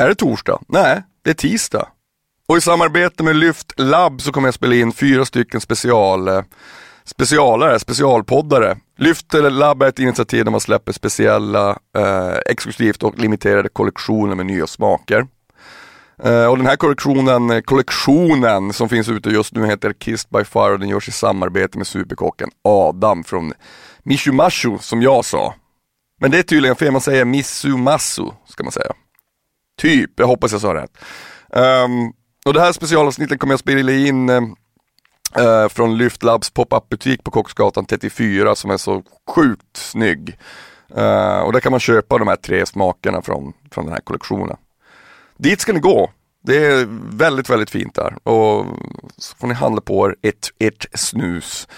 Är det torsdag? Nej, det är tisdag. Och i samarbete med Lyft Lab så kommer jag spela in fyra stycken special, eh, specialare, specialpoddare. Lyft Lab är ett initiativ där man släpper speciella, eh, exklusivt och limiterade kollektioner med nya smaker. Eh, och den här kollektionen, eh, kollektionen som finns ute just nu heter Kissed by Fire och den görs i samarbete med superkocken Adam från Mishumashu som jag sa. Men det är tydligen fel, man säger Missumasu ska man säga. Typ, jag hoppas jag sa rätt. Um, och det här specialavsnittet kommer jag spela in uh, från Lyft Labs pop-up butik på Kocksgatan 34 som är så sjukt snygg. Uh, och där kan man köpa de här tre smakerna från, från den här kollektionen. Dit ska ni gå. Det är väldigt, väldigt fint där och så får ni handla på er ett, ett snus.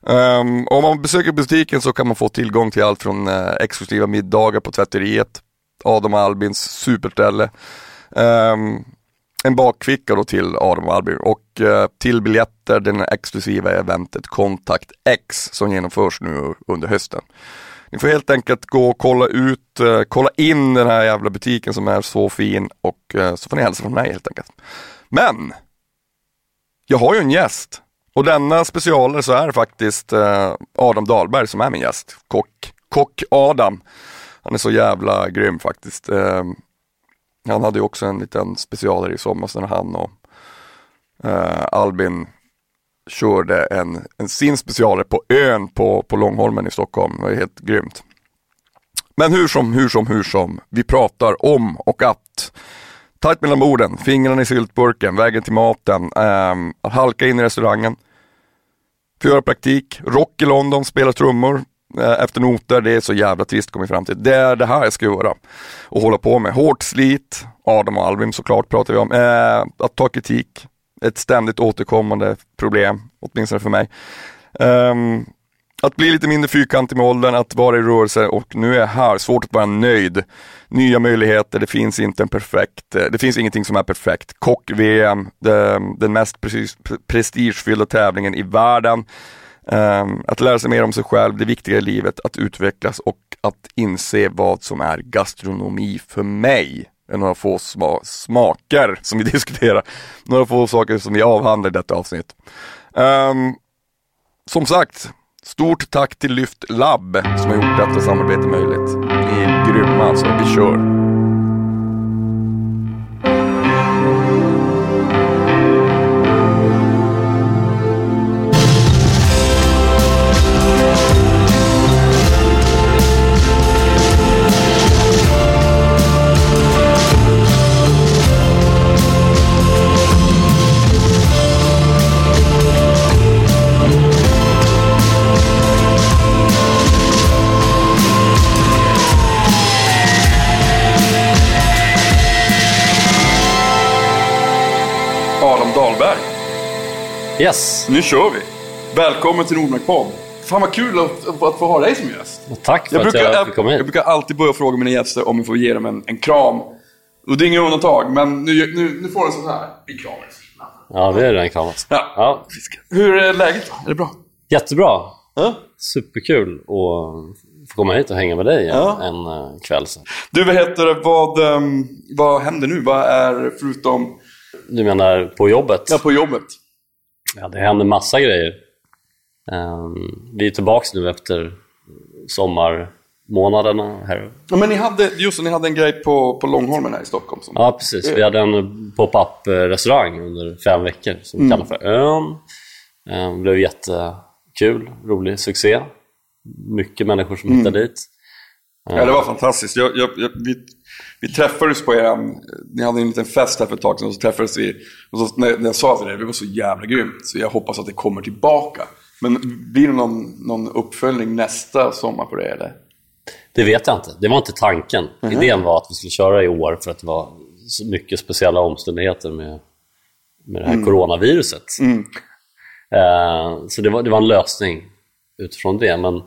Um, om man besöker butiken så kan man få tillgång till allt från uh, exklusiva middagar på tvätteriet, Adam och Albins superställe, um, en bakficka då till Adam och Albin och uh, till biljetter den exklusiva eventet kontakt X som genomförs nu under hösten. Ni får helt enkelt gå och kolla ut, uh, kolla in den här jävla butiken som är så fin och uh, så får ni hälsa från mig helt enkelt. Men, jag har ju en gäst och denna specialare så är det faktiskt uh, Adam Dahlberg som är min gäst. Kock, kock Adam. Han är så jävla grym faktiskt. Ehm, han hade ju också en liten specialare i somras när han och eh, Albin körde en, en sin specialare på ön på, på Långholmen i Stockholm. Det var helt grymt. Men hur som, hur som, hur som. Vi pratar om och att. Tajt mellan borden, fingrarna i syltburken, vägen till maten, eh, att halka in i restaurangen. Få göra praktik, rock i London, spela trummor Eh, efter noter. Det är så jävla trist kommit fram till. Det är det här jag ska göra. Och hålla på med. Hårt slit, Adam och Alvin såklart pratar vi om. Eh, att ta kritik, ett ständigt återkommande problem, åtminstone för mig. Um, att bli lite mindre fyrkantig med åldern, att vara i rörelse och nu är jag här, svårt att vara nöjd. Nya möjligheter, det finns inte en perfekt, eh, det finns ingenting som är perfekt. Kock-VM, den mest prestigefyllda tävlingen i världen. Um, att lära sig mer om sig själv, det viktiga i livet, att utvecklas och att inse vad som är gastronomi för mig Är några få sma smaker som vi diskuterar. Några få saker som vi avhandlar i detta avsnitt. Um, som sagt, stort tack till Lyft Lab som har gjort detta samarbete möjligt. Ni är grymma alltså, vi kör! Yes. Nu kör vi. Välkommen till Nordmark podd. Fan vad kul att, att få ha dig som gäst. Och tack för jag att brukar, jag fick komma hit. Jag brukar alltid börja fråga mina gäster om vi får ge dem en, en kram. Och det är inget undantag, men nu, nu, nu får du en sån här. Vi kramar Ja, det är den kramas. Ja. ja. Hur är läget då? Är det bra? Jättebra. Ja. Superkul att få komma hit och hänga med dig Ja. en, en eh, kväll sen. Du, vad heter det? Vad, ehm, vad händer nu? Vad är, förutom Du menar på jobbet? ja, på jobbet? Ja, det händer massa grejer. Ehm, vi är tillbaka nu efter sommarmånaderna här. Ja, men ni hade, just ni hade en grej på, på Långholmen här i Stockholm. Som, Ja, precis. Vi hade en pop-up restaurang under fem veckor som vi kallar för Ön. Ehm, Det blev jättekul, rolig succé. Mycket människor som hittade dit. Ja, det var fantastiskt. Jag, jag, jag, vi, vi träffades på er, ni hade en liten fest här för ett tag sedan och så träffades vi. Och så, när, jag sa till dig, det var så jävla grymt. Så jag hoppas att det kommer tillbaka. Men blir det någon, någon uppföljning nästa sommar på det eller? Det vet jag inte. Det var inte tanken. Idén var att vi skulle köra i år för att det var så mycket speciella omständigheter med, med det här coronaviruset. Eh, så det var, det var en lösning utifrån det. Men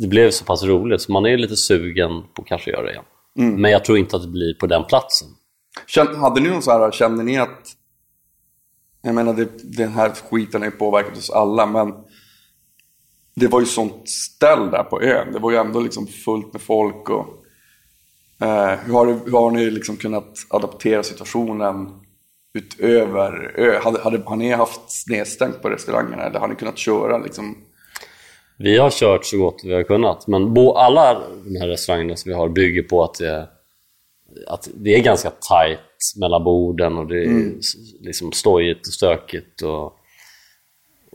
det blev så pass roligt så man är lite sugen på att kanske göra det igen. Men jag tror inte att det blir på den platsen. Kände, hade ni någon så här, kände ni att... Jag menar, det, den här skiten har ju påverkat oss alla, men... Det var ju sånt ställ där på ön. Det var ju ändå liksom fullt med folk och... Eh, hur, har, hur har ni liksom kunnat adaptera situationen utöver ö? Hade, hade, har ni haft nedstängt på restaurangerna eller har ni kunnat köra liksom? Vi har kört så gott vi har kunnat, men bo, alla de här restaurangerna som vi har bygger på att det, att det är ganska tight mellan borden och det är mm. liksom stojigt och stökigt. Och,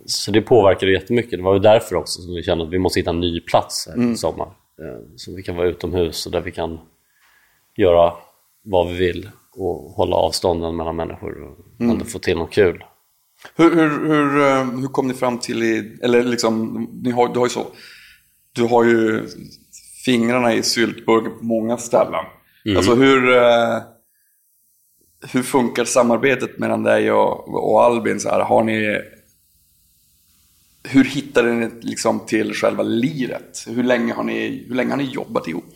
så det påverkar jättemycket. Det var ju därför också som vi kände att vi måste hitta en ny plats här mm. i sommar. Eh, så vi kan vara utomhus och där vi kan göra vad vi vill och hålla avstånden mellan människor och mm. ändå få till något kul. Hur, hur, hur, eh, hur kom ni fram till, i, eller liksom, ni har, du har ju så, du har ju fingrarna i syltburken på många ställen. Mm. Alltså hur, eh, hur funkar samarbetet mellan dig och, och Albin? Så här, har ni, hur hittade ni liksom till själva liret? Hur länge har ni, hur länge har ni jobbat ihop?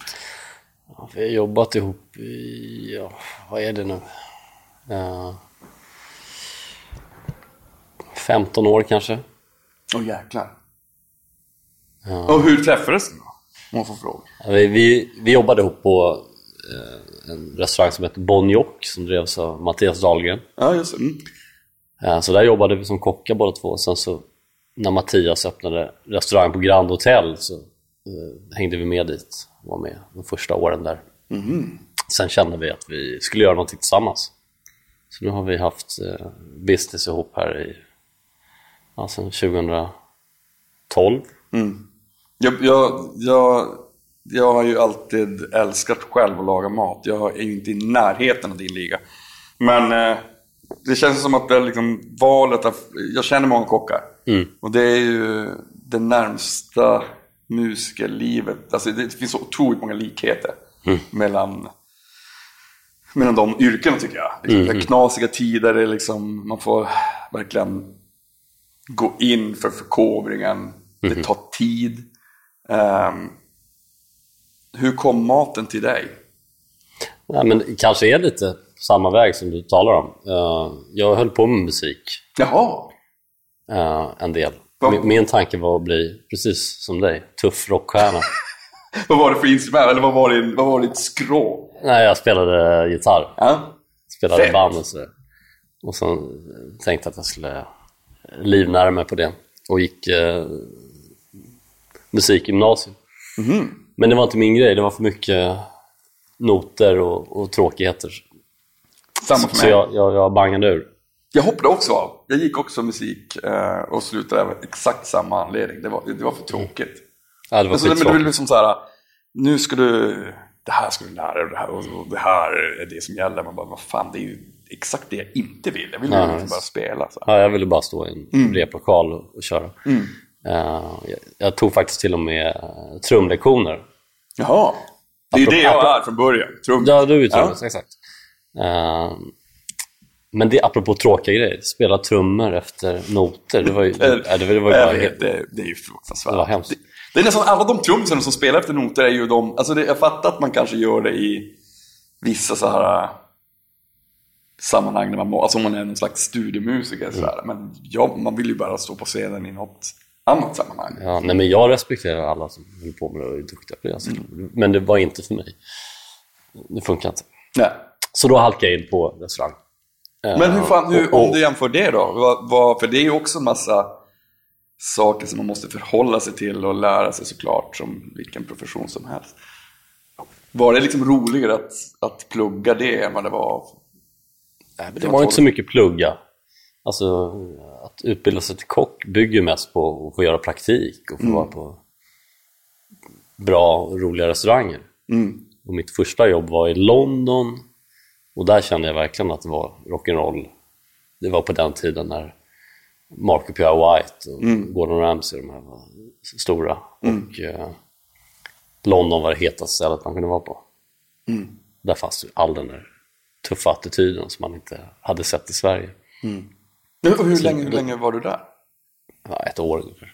Ja, vi har jobbat ihop i, ja, vad är det nu? Uh, 15 år kanske. Åh oh, jäklar. Ja. Och hur träffades ni då? Om man får fråga. Ja, vi, vi, vi, jobbade ihop på eh, en restaurang som heter Bon Jock som drevs av Mattias Dahlgren. Ja, just mm. ja, Så där jobbade vi som kockar båda två. Sen så när Mattias öppnade restaurang på Grand Hotel så eh, hängde vi med dit och var med de första åren där. Mm. Sen kände vi att vi skulle göra någonting tillsammans. Så nu har vi haft eh, business ihop här i ja, sen 2012. Mm. Jag, jag, jag, jag har ju alltid älskat själv att laga mat. Jag är ju inte i närheten av din liga. Men eh, det känns som att det är liksom valet av... Jag känner många kockar. Mm. Och det är ju det närmsta musikerlivet. Alltså det finns så otroligt många likheter mm. mellan, mellan de yrkena tycker jag. Liksom, mm. Knasiga tider, liksom, man får verkligen gå in för förkovringen. Mm. Det mhm. tar tid. Um, hur kom maten till dig? Ja, men kanske är lite samma väg som du talar om. Uh, jag höll på med musik. Jaha. Uh, en del. Min, min tanke var att bli, precis som dig, tuff rockstjärna. vad var det för instrument? Eller vad var, det, vad var ditt skrå? Nej, jag spelade gitarr. Ja. Spelade Fett. band och så. Och sen tänkte att jag skulle livnära mig på det. Och gick eh, musikgymnasium. Mm. Men det var inte min grej, det var för mycket noter och, och tråkigheter. Samma för mig. Så jag, jag, jag bangade ur. Jag hoppade också av. Jag gick också musik eh, och slutade av exakt samma anledning. Det var, det var för tråkigt. Ja, det var alltså, men det blev liksom så här, nu ska du, det här ska du lära dig det här, och det här är det som gäller. Man bara, vad fan, det är ju exakt det jag inte vill. Jag vill ju liksom bara spela. Så. Ja, jag ville bara stå i en mm. replokal och, och köra. Mm. Uh, jag, jag, tog faktiskt till och med uh, trumlektioner. Jaha, det är ju det jag är från början. Trum. Ja, du är trummis, ja. exakt. Uh, men det apropå tråkiga grejer, spela trummor efter noter, det var ju, det, det, det var ju bara vet, det, det är ju fruktansvärt. Det var hemskt. Det, det är nästan alla de trummisarna som spelar efter noter är ju de, alltså det, jag fattar att man kanske gör det i vissa så här sammanhang, när man, alltså om man är någon slags studiomusiker mm. sådär. men ja, man vill ju bara stå på scenen i något annat sammanhang. Ja, nej, men jag respekterar alla som håller på med det och är duktiga på det. Alltså. Mm. Men det var inte för mig. Det funkar inte. Nej. Så då halkade jag in på restaurang. Men hur fan, hur, om du jämför det då? Vad, vad, för det är ju också en massa saker som man måste förhålla sig till och lära sig såklart som vilken profession som helst. Var det liksom roligare att, att plugga det än vad det var? Nej, det var inte så mycket plugga. Alltså, att utbilda sig till kock bygger mest på att få göra praktik och få mm. vara på bra och roliga restauranger. Mm. Och mitt första jobb var i London och där kände jag verkligen att det var rock'n'roll. Det var på den tiden när Mark P.I. White och mm. Gordon Ramsay de här var stora. Mm. Och eh, London var det hetaste stället man kunde vara på. Mm. Där fanns all den där tuffa attityden som man inte hade sett i Sverige. Mm. Och hur, länge, hur länge var du där? Ja, ett år ungefär.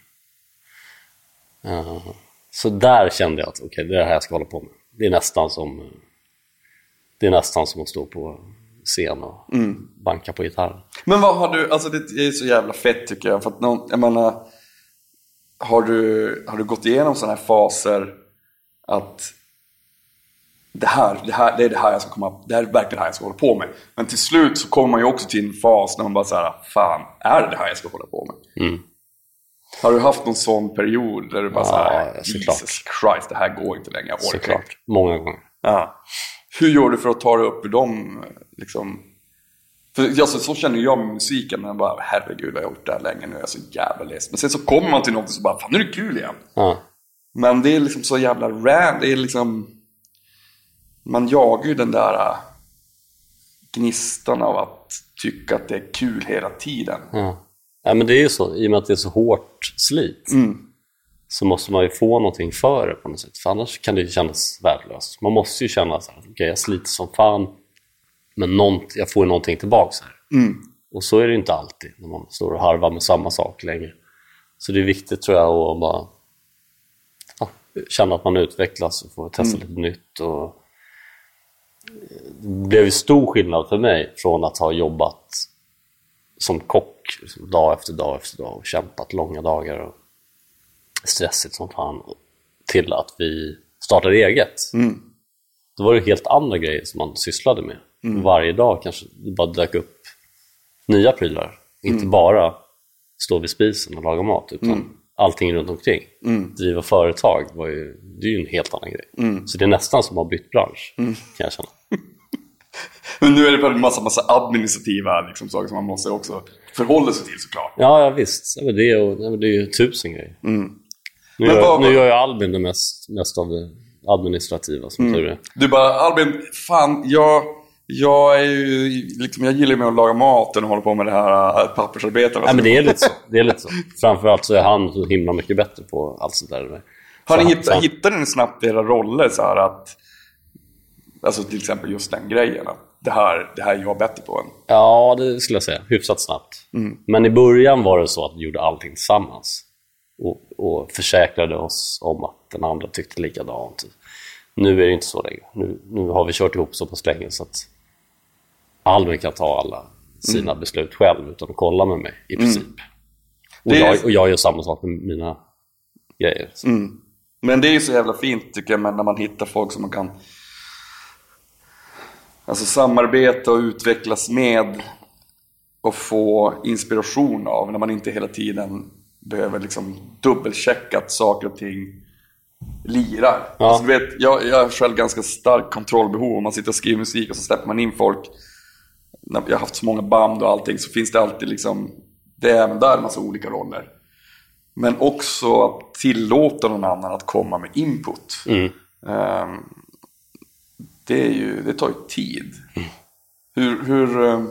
Uh, så där kände jag att okej, okay, det är det här jag ska hålla på med. Det är nästan som det är nästan som att stå på scen och mm. banka på gitarren. Men vad har du, alltså det är så jävla fett tycker jag. För att någon, jag menar, har du, har du gått igenom sådana här faser att det här, det här, det är det här jag ska komma, det här är verkligen det här jag ska hålla på med. Men till slut så kommer man ju också till en fas när man bara såhär, fan, är det det här jag ska hålla på med? Mm. Har du haft någon sån period där du bara Ja, såhär, såklart. Jesus Christ, det här går inte längre, jag orkar inte. Såklart. Många gånger. Ja. Hur gör du för att ta dig upp ur dem? Liksom? För alltså, så känner jag med musiken, men jag bara herregud jag har gjort det här länge nu, jag är så jävla less. Men sen så kommer man till något och så bara, fan nu är det kul igen. Ja. Men det är liksom så jävla rand, det är liksom... Man jagar ju den där äh, gnistan av att tycka att det är kul hela tiden. Ja. ja, men det är ju så. I och med att det är så hårt slit Mm. så måste man ju få någonting för det på något sätt. För annars kan det ju kännas värdelöst. Man måste ju känna att okay, jag sliter som fan, men nånt, jag får ju någonting tillbaka här. Mm. Och så är det ju inte alltid när man står och harvar med samma sak länge. Så det är viktigt tror jag att bara ja, känna att man utvecklas och får testa lite nytt. Och det blev stor skillnad för mig från att ha jobbat som kock dag efter dag efter dag och kämpat långa dagar och stressigt som fan till att vi startade eget. Mm. Då var det helt andra grejer som man sysslade med. Varje dag kanske det bara dök upp nya prylar. Inte bara stå vid spisen och laga mat utan allting runt omkring. Driva företag var ju, det är ju en helt annan grej. Så det är nästan som att ha bytt bransch kan jag känna. Men nu är det väl en massa, massa administrativa liksom, saker som man måste också förhålla sig till såklart. Ja, ja visst. Det, är, men det är ju tusen grejer. Nu, Mm. Men gör, vad- nu gör ju Albin det mest, mest av det administrativa som tur är. Du bara, Albin, fan, jag, jag är ju, liksom, jag gillar med att laga maten och hålla på med det här äh, pappersarbetet. Ja, men det är lite så. Det är lite så. Framförallt så är han så himla mycket bättre på allt sånt där. Har ni Så- hittat, så- hittade ni snabbt era roller så här att, alltså till exempel just den grejen, att det här, det här är jag bättre på än. Ja, det skulle jag säga. Hyfsat snabbt. Men i början var det så att vi gjorde allting tillsammans. Och, och försäkrade oss om att den andra tyckte likadant. Nu är det inte så längre. Nu, nu har vi kört ihop så pass länge så att Albin kan ta alla sina beslut själv utan att kolla med mig i princip. Och, Det är- jag, och jag gör samma sak med mina grejer. Så. Men det är ju så jävla fint tycker jag, när man hittar folk som man kan alltså, samarbeta och utvecklas med och få inspiration av när man inte hela tiden behöver liksom dubbelchecka att saker och ting lirar. Ja. Alltså, du vet, jag, jag har själv ganska starkt kontrollbehov. Om man sitter och skriver musik och så släpper man in folk. När jag har haft så många band och allting så finns det alltid liksom, det är även där en massa olika roller. Men också att tillåta någon annan att komma med input. Mm. Ehm, det, är ju, det tar ju tid. Hur, hur, ehm,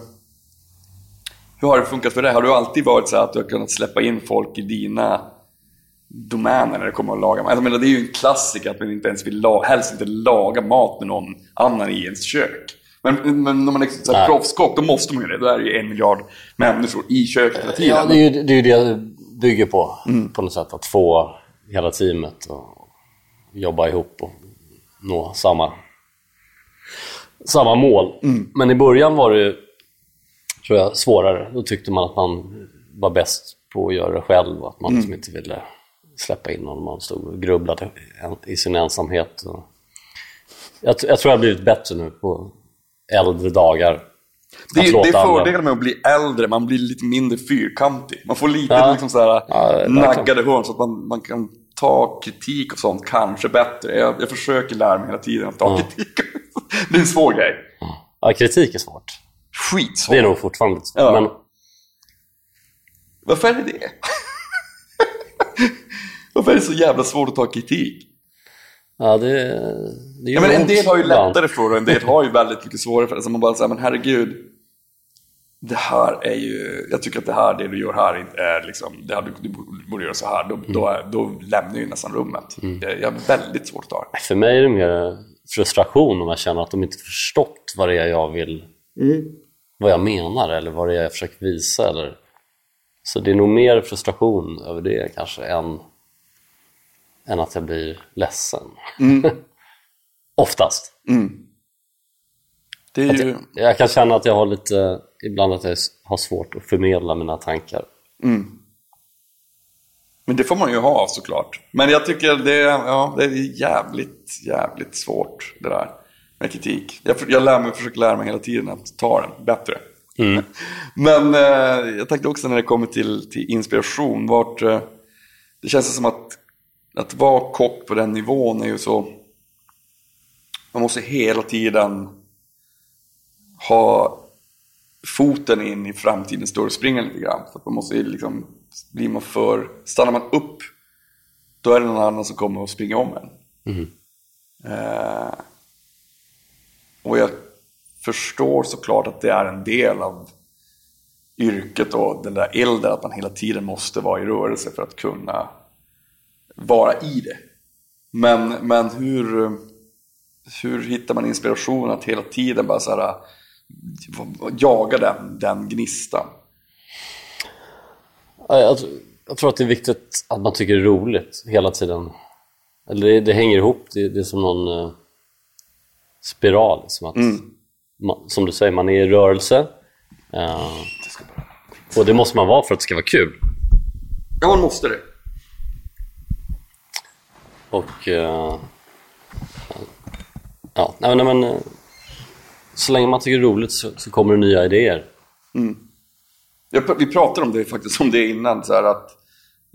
hur har det funkat för dig? Har du alltid varit så att du har kunnat släppa in folk i dina domäner när det kommer att laga mat? Alltså, menar, det är ju en klassiker att man inte ens vill la, helst inte laga mat med någon annan i ens kök. Men, men när man är så här Nej. proffskock, då måste man ju det. Då är det ju en miljard människor i köket hela tiden. Ja, det är ju det, är ju det det bygger på. På något sätt att få hela teamet att jobba ihop och nå samma, samma mål. Men i början var det tror jag, svårare. Då tyckte man att man var bäst på att göra det själv och att man liksom inte ville släppa in någon. Man stod och grubblade i sin ensamhet. Jag, jag tror jag har blivit bättre nu på äldre dagar. Det det är fördelen med att bli äldre, man blir lite mindre fyrkantig. Man får lite Ja. liksom så här, Ja, naggade hörn så att man, man kan ta kritik och sånt kanske bättre. Jag, jag försöker lära mig hela tiden att ta Ja. kritik. det är en svår grej. Ja, kritik är svårt. Skitsvårt. Det är nog fortfarande lite Ja. men Varför är det det? Varför är det så jävla svårt att ta kritik? Ja, det, det Ja, men en del har ju lättare för det och en del har ju väldigt mycket svårare för det. Så man bara säger, men herregud. Det här är ju, jag tycker att det här, det du gör här är liksom, det här, du, du borde göra så här. Då, då, är, då lämnar ju nästan rummet. Jag, jag har väldigt svårt att ta. För mig är det mer frustration om jag känner att de inte förstått vad det är jag vill, vad jag menar eller vad det är jag försöker visa. Eller... Så det är nog mer frustration över det kanske än, än att jag blir ledsen. Oftast. Det är ju, Jag kan känna att jag har lite, ibland att jag har svårt att förmedla mina tankar. men det får man ju ha såklart. Men jag tycker det, ja, det är jävligt, jävligt svårt det där. med kritik. Jag, jag lär mig, försöker lära mig hela tiden att ta den bättre. Mm. Men eh, jag tänkte också när det kommer till, till inspiration, vart, eh, det känns som att, att vara kock på den nivån är ju så, man måste hela tiden ha foten in i framtiden står och springer lite grann. Så man måste liksom, blir man för, stannar man upp, då är det någon annan som kommer och springer om en. Mm. Eh, och jag förstår såklart att det är en del av yrket och den där elden, att man hela tiden måste vara i rörelse för att kunna vara i det. Men, men hur, hur hittar man inspiration att hela tiden bara så här, jaga den, den gnistan? Jag, jag tror att det är viktigt att man tycker det är roligt hela tiden. Eller det, det hänger ihop, det, det, är som någon uh, spiral. Som, att, mm. man, som du säger, man är i rörelse. Uh, och det måste man vara för att det ska vara kul. Ja, man måste det. Och... Uh, ja, nej, nej, men... Eh, så länge man tycker det är roligt så, så kommer det nya idéer. Mm. Jag, vi pratade om det faktiskt om det innan. Så att,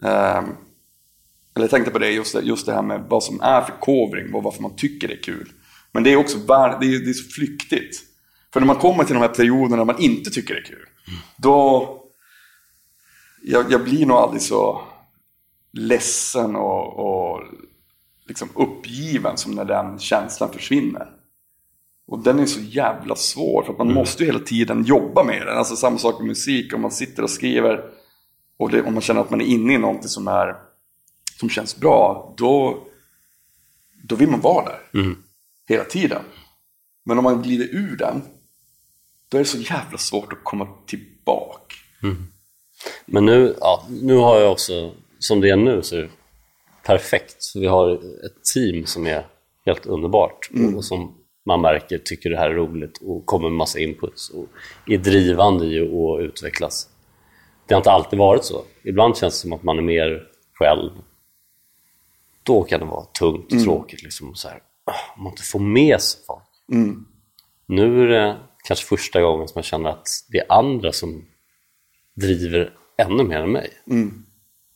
eh, eller jag tänkte på det just, det, just det här med vad som är förkovring och varför man tycker det är kul. Men det är också det är, det är så flyktigt. För när man kommer till de här perioderna man inte tycker det är kul. Mm. Då... Jag, jag, blir nog aldrig så ledsen och, och liksom uppgiven som när den känslan försvinner. Och den är så jävla svår för att man mm. måste ju hela tiden jobba med den. Alltså samma sak med musik, om man sitter och skriver och det, om man känner att man är inne i någonting som, är, som känns bra, då, då vill man vara där. Mm. Hela tiden. Men om man glider ur den, då är det så jävla svårt att komma tillbaka. Mm. Men nu, ja, nu har jag också, som det är nu så perfekt. Vi har ett team som är helt underbart mm. och som man märker tycker det här är roligt och kommer med massa inputs och är drivande i att utvecklas. Det har inte alltid varit så. Ibland känns det som att man är mer själv. Då kan det vara tungt och mm. tråkigt. Liksom, så här, ah, man inte får med sig folk. Mm. Nu är det kanske första gången som jag känner att det är andra som driver ännu mer än mig. Mm.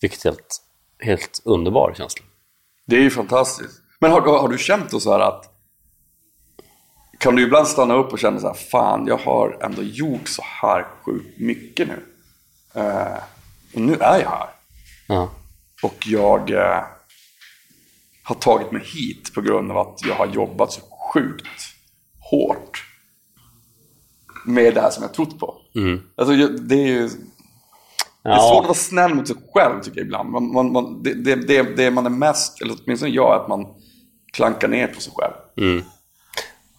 Vilket är helt, helt underbar känsla. Det är ju fantastiskt. Men har, har du känt då så här att kan du ibland stanna upp och känna så här, fan jag har ändå gjort så här sjukt mycket nu. Uh, och nu är jag här. Uh. Och jag uh, har tagit mig hit på grund av att jag har jobbat så sjukt hårt med det här som jag trott på. Mm. Alltså, det är ju... Det är svårt att vara snäll mot sig själv tycker jag ibland. Man, man, man, det, det, det, det man är mest, eller åtminstone jag, är att man klankar ner på sig själv. Mm.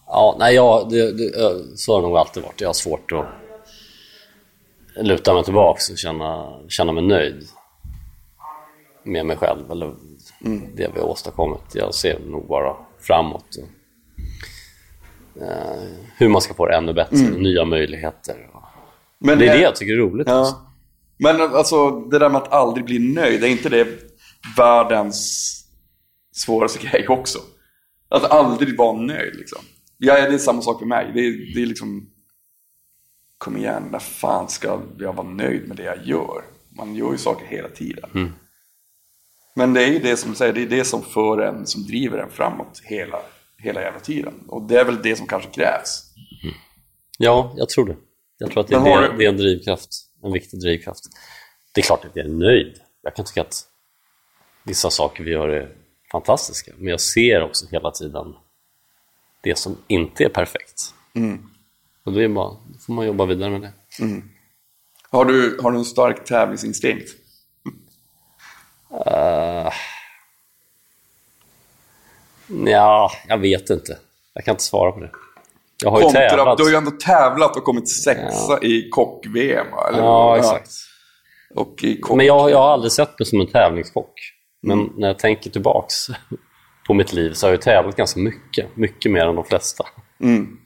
Ja, nej, jag, det, det, så har det nog alltid varit. Jag har svårt att luta mig tillbaka och känna, känna mig nöjd med mig själv eller mm. det vi har åstadkommit. Jag ser nog bara framåt. Och, eh, hur man ska få det ännu bättre, mm. nya möjligheter. Men det är det jag tycker är roligt. Ja. Alltså. Men alltså det där med att aldrig bli nöjd, är inte det världens svåraste grej också? Att aldrig vara nöjd liksom. Ja, det är samma sak för mig. Det är, det är liksom... Kom igen, när fan ska jag vara nöjd med det jag gör? Man gör ju saker hela tiden. Mm. Men det är ju det som du säger, det är det som för en, som driver en framåt hela, hela jävla tiden. Och det är väl det som kanske krävs. Mm. Ja, jag tror det. Jag tror att det är, det, det är en drivkraft, en viktig drivkraft. Det är klart att jag är nöjd. Jag kan tycka att vissa saker vi gör är fantastiska, men jag ser också hela tiden det som inte är perfekt. Mm. Och är bara, då får man jobba vidare med det. Mm. Har, du, har du en stark tävlingsinstinkt? Uh, ja, jag vet inte. Jag kan inte svara på det. Jag har Kontra, ju tävlat. Du har ju ändå tävlat och kommit sexa ja. i kock-VM. Ja, exakt. Och i kock Men jag, jag har aldrig sett mig som en tävlingskock. Men mm. när jag tänker tillbaks på mitt liv så har jag tävlat ganska mycket. Mycket mer än de flesta. Mm.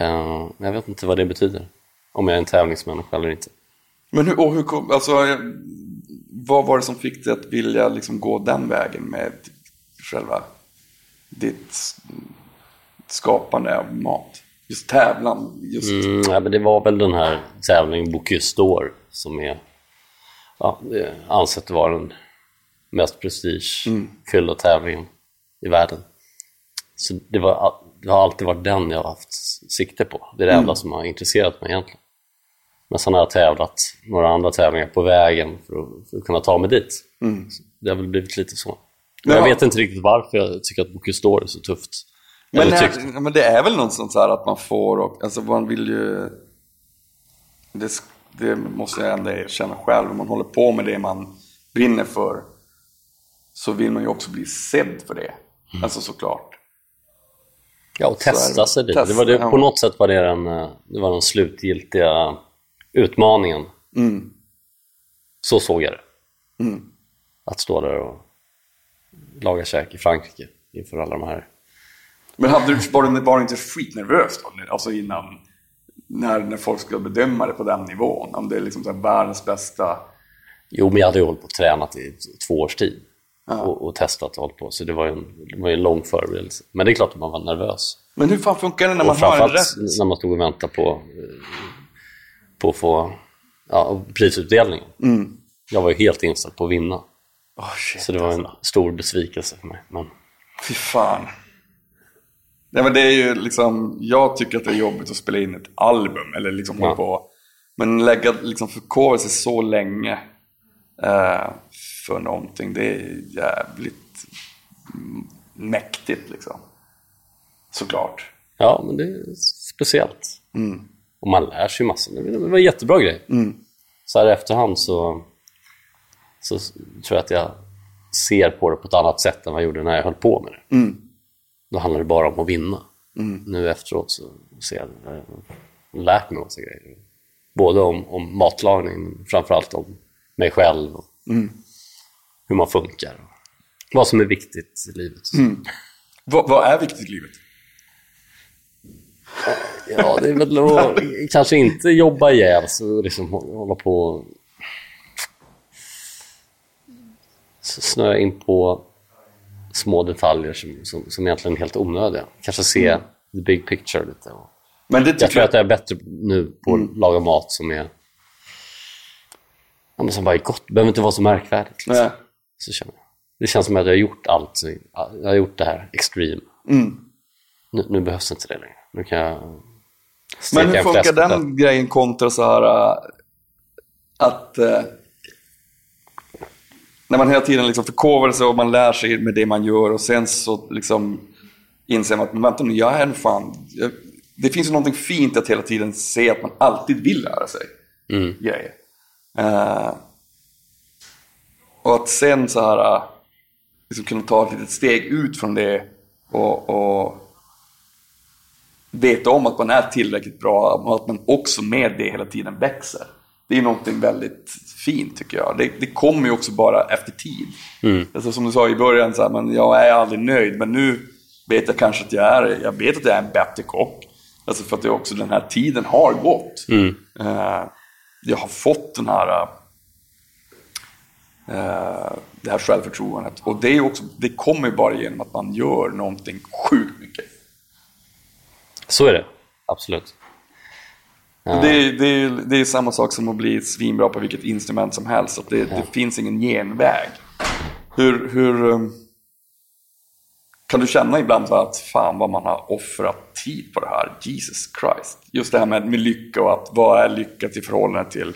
Uh, jag vet inte vad det betyder. Om jag är en tävlingsmänniska eller inte. Men hur, och hur kom, alltså, vad var det som fick dig att vilja liksom gå den vägen med själva ditt skapande av mat? Just tävlan, just... Mm, ja, men det var väl den här tävlingen Bocuse d'Or som är ja, ansett vara den mest prestigefyllda mm. tävlingen i världen. Så det, var, det har alltid varit den jag har haft sikte på. Det är det mm. enda som har intresserat mig egentligen. Men sen har jag tävlat några andra tävlingar på vägen för att, för att kunna ta mig dit. Mm. Det har väl blivit lite så. Men jag vet inte riktigt varför jag tycker att Bocuse d'Or är så tufft. Men, här, men det är väl något sånt här att man får, och, alltså man vill ju... Det, det måste jag ändå erkänna själv, om man håller på med det man brinner för så vill man ju också bli sedd för det. Mm. Alltså såklart. Ja, och testa sig lite. Det var det, på något sätt var det den, det var den slutgiltiga utmaningen. Mm. Så såg jag det. Mm. Att stå där och laga käk i Frankrike inför alla de här. Men hade du, var, du, var du inte skitnervös då? Alltså innan, när, när folk skulle bedöma det på den nivån? Om det är liksom så världens bästa... Jo, men jag hade ju hållit på och tränat i två års tid. Och, och, testat och hållit på. Så det var en, det var en lång förberedelse. Men det är klart att man var nervös. Men hur fan funkar det när man har en rätt? när man stod och väntade på, på att få ja, prisutdelningen. Mm. Jag var ju helt inställd på att vinna. Oh, shit, så det var en alltså. stor besvikelse för mig. Men... Fy fan. Nej, men det är ju liksom, jag tycker att det är jobbigt att spela in ett album eller liksom ja. på. Men lägga, liksom förkovra sig så länge eh, för någonting, det är jävligt mäktigt liksom. Såklart. Ja, men det är speciellt. Mm. Och man lär sig massor. Det var en jättebra grej. Mm. Så här i efterhand så, så tror jag att jag ser på det på ett annat sätt än vad jag gjorde när jag höll på med det. Mm. Då handlar det bara om att vinna. Mm. Nu efteråt så ser jag jag har lärt mig massa grejer. Både om, om matlagning, men framförallt om mig själv och mm. hur man funkar. Vad som är viktigt i livet. Mm. Vad, vad, är viktigt i livet? Ja, det är väl att kanske inte jobba ihjäl sig och liksom hålla på snöa in på små detaljer som, som, som egentligen är helt onödiga. Kanske se mm. the big picture lite. Men det jag tror jag... att jag är bättre nu på mm. att laga mat som är ja, men som bara är gott. Det behöver inte vara så märkvärdigt. Liksom. Så känner jag. Det känns som att jag har gjort allt. Jag har gjort det här extreme. Mm. Nu, nu, behövs inte det längre. Nu kan jag Men hur funkar den grejen kontra så här äh, att uh, när man hela tiden liksom förkovrar sig och man lär sig med det man gör och sen så liksom inser man att vänta nu, jag är en fan... Jag, det finns ju någonting fint att hela tiden se att man alltid vill lära sig mm. grejer. Uh, och att sen så här, liksom kunna ta ett litet steg ut från det och, och veta om att man är tillräckligt bra och att man också med det hela tiden växer. Det är någonting väldigt fint tycker jag. Det, det kommer ju också bara efter tid. Mm. Alltså, som du sa i början, så här, men jag är aldrig nöjd men nu vet jag kanske att jag är, jag vet att jag är en bättre kock. Alltså för att det också den här tiden har gått. Mm. Uh, jag har fått den här uh, det här självförtroendet. Och det, är också, det kommer ju bara genom att man gör någonting sjukt mycket. Så är det, absolut. Ja. Det, är, det, är, det är samma sak som att bli svinbra på vilket instrument som helst. Att det, ja. det finns ingen genväg. Hur, hur um, kan du känna ibland att fan vad man har offrat tid på det här? Jesus Christ. Just det här med, med lycka och att vad är lycka i förhållande till,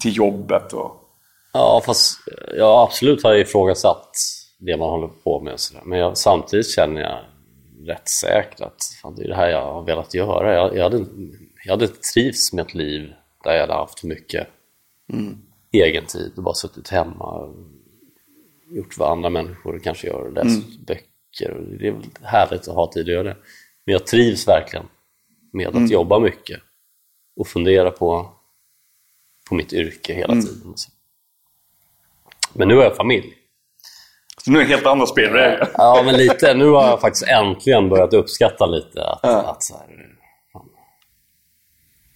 till jobbet? Och... Ja, fast jag absolut har ifrågasatt det man håller på med. Men jag, samtidigt känner jag rätt säkert att fan, det är det här jag har velat göra. Jag, jag, hade, jag hade trivts med ett liv där jag hade haft mycket mm. egen tid och bara suttit hemma gjort vad andra människor kanske gör, läst mm. böcker. Det är härligt att ha tid att göra det. Men jag trivs verkligen med att mm. jobba mycket och fundera på, på mitt yrke hela mm. tiden. Men nu har jag familj. Så nu är det helt andra spelregler? Ja, men lite. Nu har jag faktiskt äntligen börjat uppskatta lite att, ja. att så här,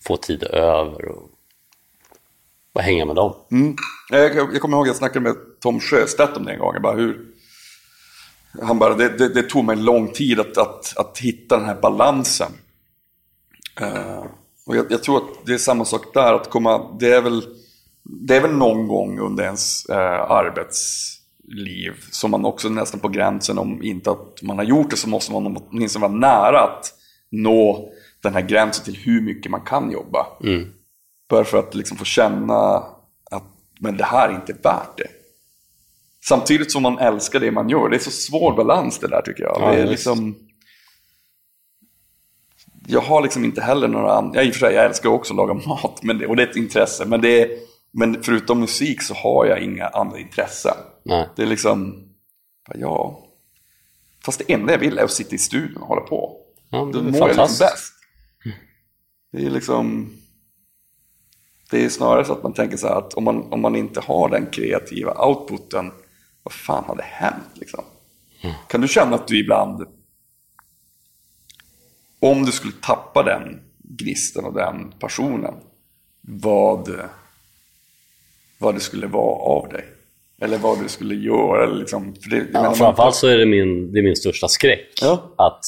få tid över och, bara hänga med dem. Mm. Jag, jag, kommer ihåg att jag snackade med Tom Sjöstedt om det en gång. Bara hur, han bara, det, det, det tog mig lång tid att, att, att hitta den här balansen. Uh, och jag, jag, tror att det är samma sak där, att komma, det är väl, det är väl någon gång under ens uh, arbetsliv som man också nästan på gränsen, om inte att man har gjort det så måste man åtminstone vara nära att nå den här gränsen till hur mycket man kan jobba. Mm. Bara för att liksom få känna att men det här är inte värt det. Samtidigt som man älskar det man gör. Det är så svår balans det där tycker jag. Ja, det är liksom... Jag har liksom inte heller några andra... Jag, i och för sig, jag älskar också att laga mat men det, och det är ett intresse. Men, det är, men förutom musik så har jag inga andra intressen. Nej. Det är liksom... Ja... Fast det enda jag vill är att sitta i studion och hålla på. Ja, Då det är mår jag liksom bäst. Det är liksom... Det är snarare så att man tänker så här att om man, om man inte har den kreativa outputen, vad fan hade hänt liksom? Kan du känna att du ibland, om du skulle tappa den gnisten och den passionen, vad, vad det skulle vara av dig? Eller vad du skulle göra? Liksom, för det, Ja, framförallt så är det min, det är min största skräck. Ja. Att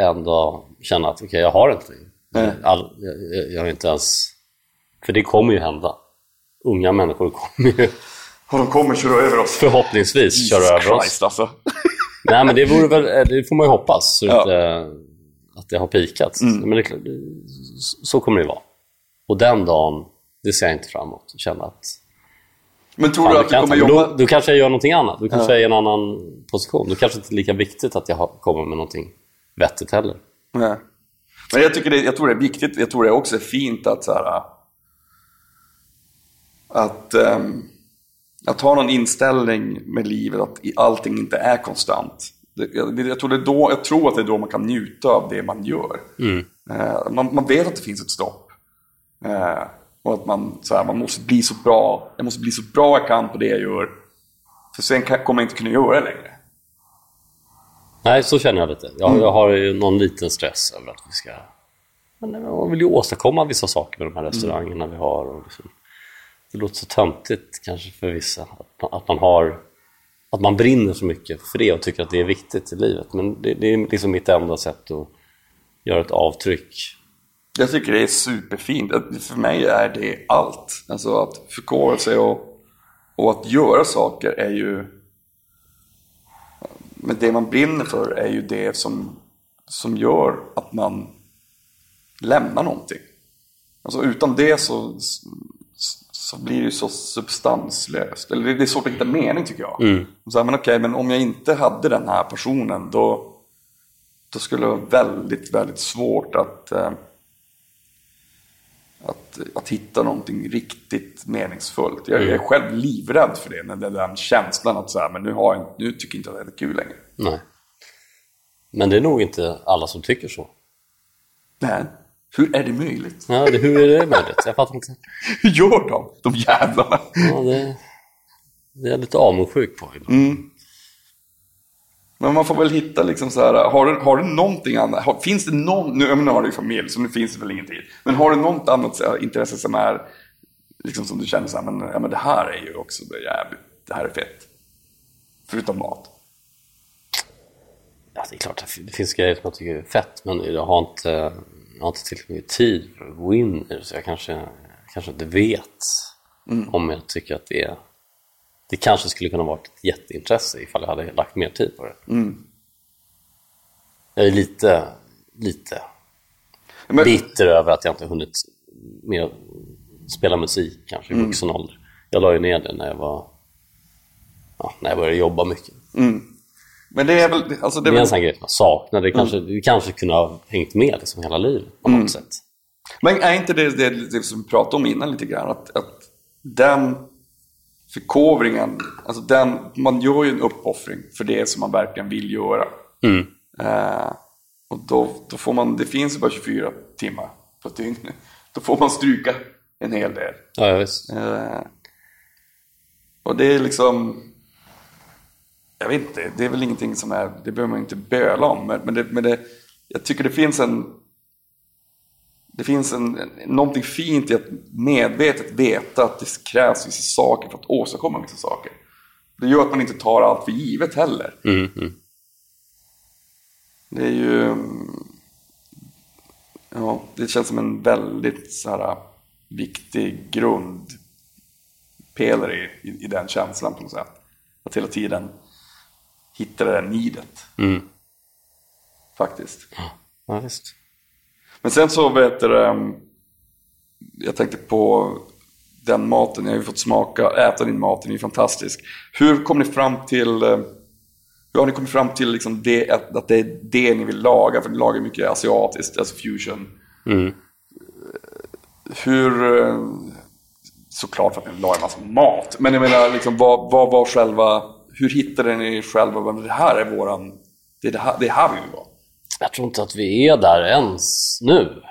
ändå känna att okej, jag har inte Nej. All, jag, jag, har inte ens... För det kommer ju hända. Unga människor kommer ju Och de kommer köra över oss. förhoppningsvis köra över oss. Christ, alltså. Nej, men det, vore väl, eh, det får man ju hoppas. Så Ja. inte, att det har pikat. Mm. Men det, så kommer det vara. Och den dagen, det ser jag inte fram emot. Känna att Men tror du att du kommer jobba... då, då kanske jag gör någonting annat. Då kanske jag är i en annan position. Då kanske det inte är lika viktigt att jag kommer med någonting vettigt heller. Nej. Men jag, tycker det, jag tror det är viktigt, jag tror det också är fint att så här, att, ehm, att ha någon inställning med livet att allting inte är konstant. Jag, jag, tror det är då, jag tror att det är då man kan njuta av det man gör. Eh, man, man vet att det finns ett stopp. Eh, och att man, så här, man måste bli så bra, jag måste bli så bra jag kan på det jag gör. För sen kan, kommer jag inte kunna göra det längre. Nej, så känner jag lite. Jag, Mm. jag har ju någon liten stress över att vi ska... Man vill ju åstadkomma vissa saker med de här restaurangerna vi har. Och liksom, det låter så töntigt kanske för vissa. Att man, att man har... Att man brinner så mycket för det och tycker att det är viktigt i livet. Men det, det är liksom mitt enda sätt att göra ett avtryck. Jag tycker det är superfint. För mig är det allt. Alltså att förkovra sig och, och att göra saker är ju... Men det man brinner för är ju det som, som gör att man lämnar någonting. Alltså utan det så, så blir det ju så substanslöst. Eller det är svårt att hitta mening tycker jag. Så här, men okej, men om jag inte hade den här personen då, då skulle det vara väldigt, väldigt svårt att, eh, att, att hitta någonting riktigt meningsfullt. Jag, jag är själv livrädd för det, den, den känslan att så här, men nu, har jag, nu tycker jag inte att det är kul längre. Nej. Men det är nog inte alla som tycker så. Nej, hur är det möjligt? Ja, det, hur är det möjligt? Jag fattar inte. Hur gör de, de jävlarna? Ja, det, det är jag lite avundsjuk på. ibland. Men man får väl hitta liksom så här, har du, har du någonting annat? Har, finns det någon, nu, nu har du ju familj så nu finns det väl ingen tid. Men har du något annat här, intresse som är, liksom som du känner så här, men, ja, men det här är ju också jävligt, det här är fett. Förutom mat. Ja, det är klart det finns grejer som jag tycker är fett, men jag har inte, jag har inte tillräckligt mycket tid för att gå in i det, så jag kanske, kanske inte vet om jag tycker att det är... Det kanske skulle kunna vara ett jätteintresse ifall jag hade lagt mer tid på det. Jag är lite, lite Men, bitter över att jag inte hunnit mer spela musik kanske i vuxen ålder. Jag la ju ner det när jag var ja, när jag började jobba mycket. men det är väl, alltså det Det är en sån grej som jag saknar. Det kanske, det kanske kunde ha hängt med liksom hela livet på något sätt. men är inte det, det, det som vi pratade om innan lite grann, att, att den förkovringen, alltså den, man gör ju en uppoffring för det som man verkligen vill göra. Mm. Eh, och då, då får man, det finns ju bara 24 timmar på ett dygn. Då får man stryka en hel del. Ja, visst. Eh, och det är liksom, jag vet inte, det är väl ingenting som är, det behöver man inte böla om. Men, det, men det, jag tycker det finns en, det finns en, någonting fint i att medvetet veta att det krävs vissa saker för att åstadkomma vissa saker. Det gör att man inte tar allt för givet heller. Mm, mm. Det är ju... Ja, det känns som en väldigt så här, viktig grundpelare i, i, i den känslan på något sätt. Att hela tiden hitta det där nidet. Mm. Faktiskt. Ja, visst. Men sen så vet du, um, jag tänkte på den maten, jag har ju fått smaka, äta din mat, den är ju fantastisk. Hur kom ni fram till, eh, hur har ni kommit fram till liksom det, att, att det är det ni vill laga? För ni lagar mycket asiatiskt, alltså fusion. Mm. Hur, eh, såklart för att ni lagar massa mat, men jag menar liksom vad, vad var själva, hur hittade ni själva, det här är våran, det är det här, det är här vi vill vara? Jag tror inte att vi är där ens nu.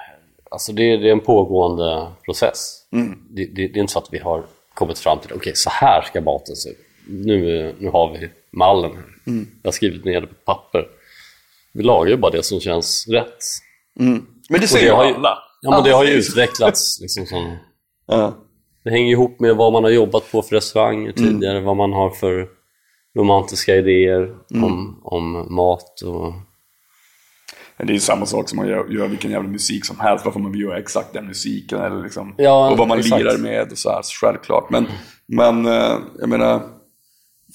Alltså det, är, det är en pågående process. Det, det, det är inte så att vi har kommit fram till okej, så här ska maten se ut. Nu, nu har vi mallen här. Jag har skrivit ner det på papper. Vi lagar ju bara det som känns rätt. Men det det ju alla. ja, men det har ju utvecklats liksom som Ja. Det hänger ihop med vad man har jobbat på för restauranger tidigare, vad man har för romantiska idéer om, om mat och... Det är ju samma sak som man gör, gör vilken jävla musik som helst. Varför man vill göra exakt den musiken eller liksom, Ja, och vad man exakt. lirar med och så här, så självklart. Men, men eh, jag menar,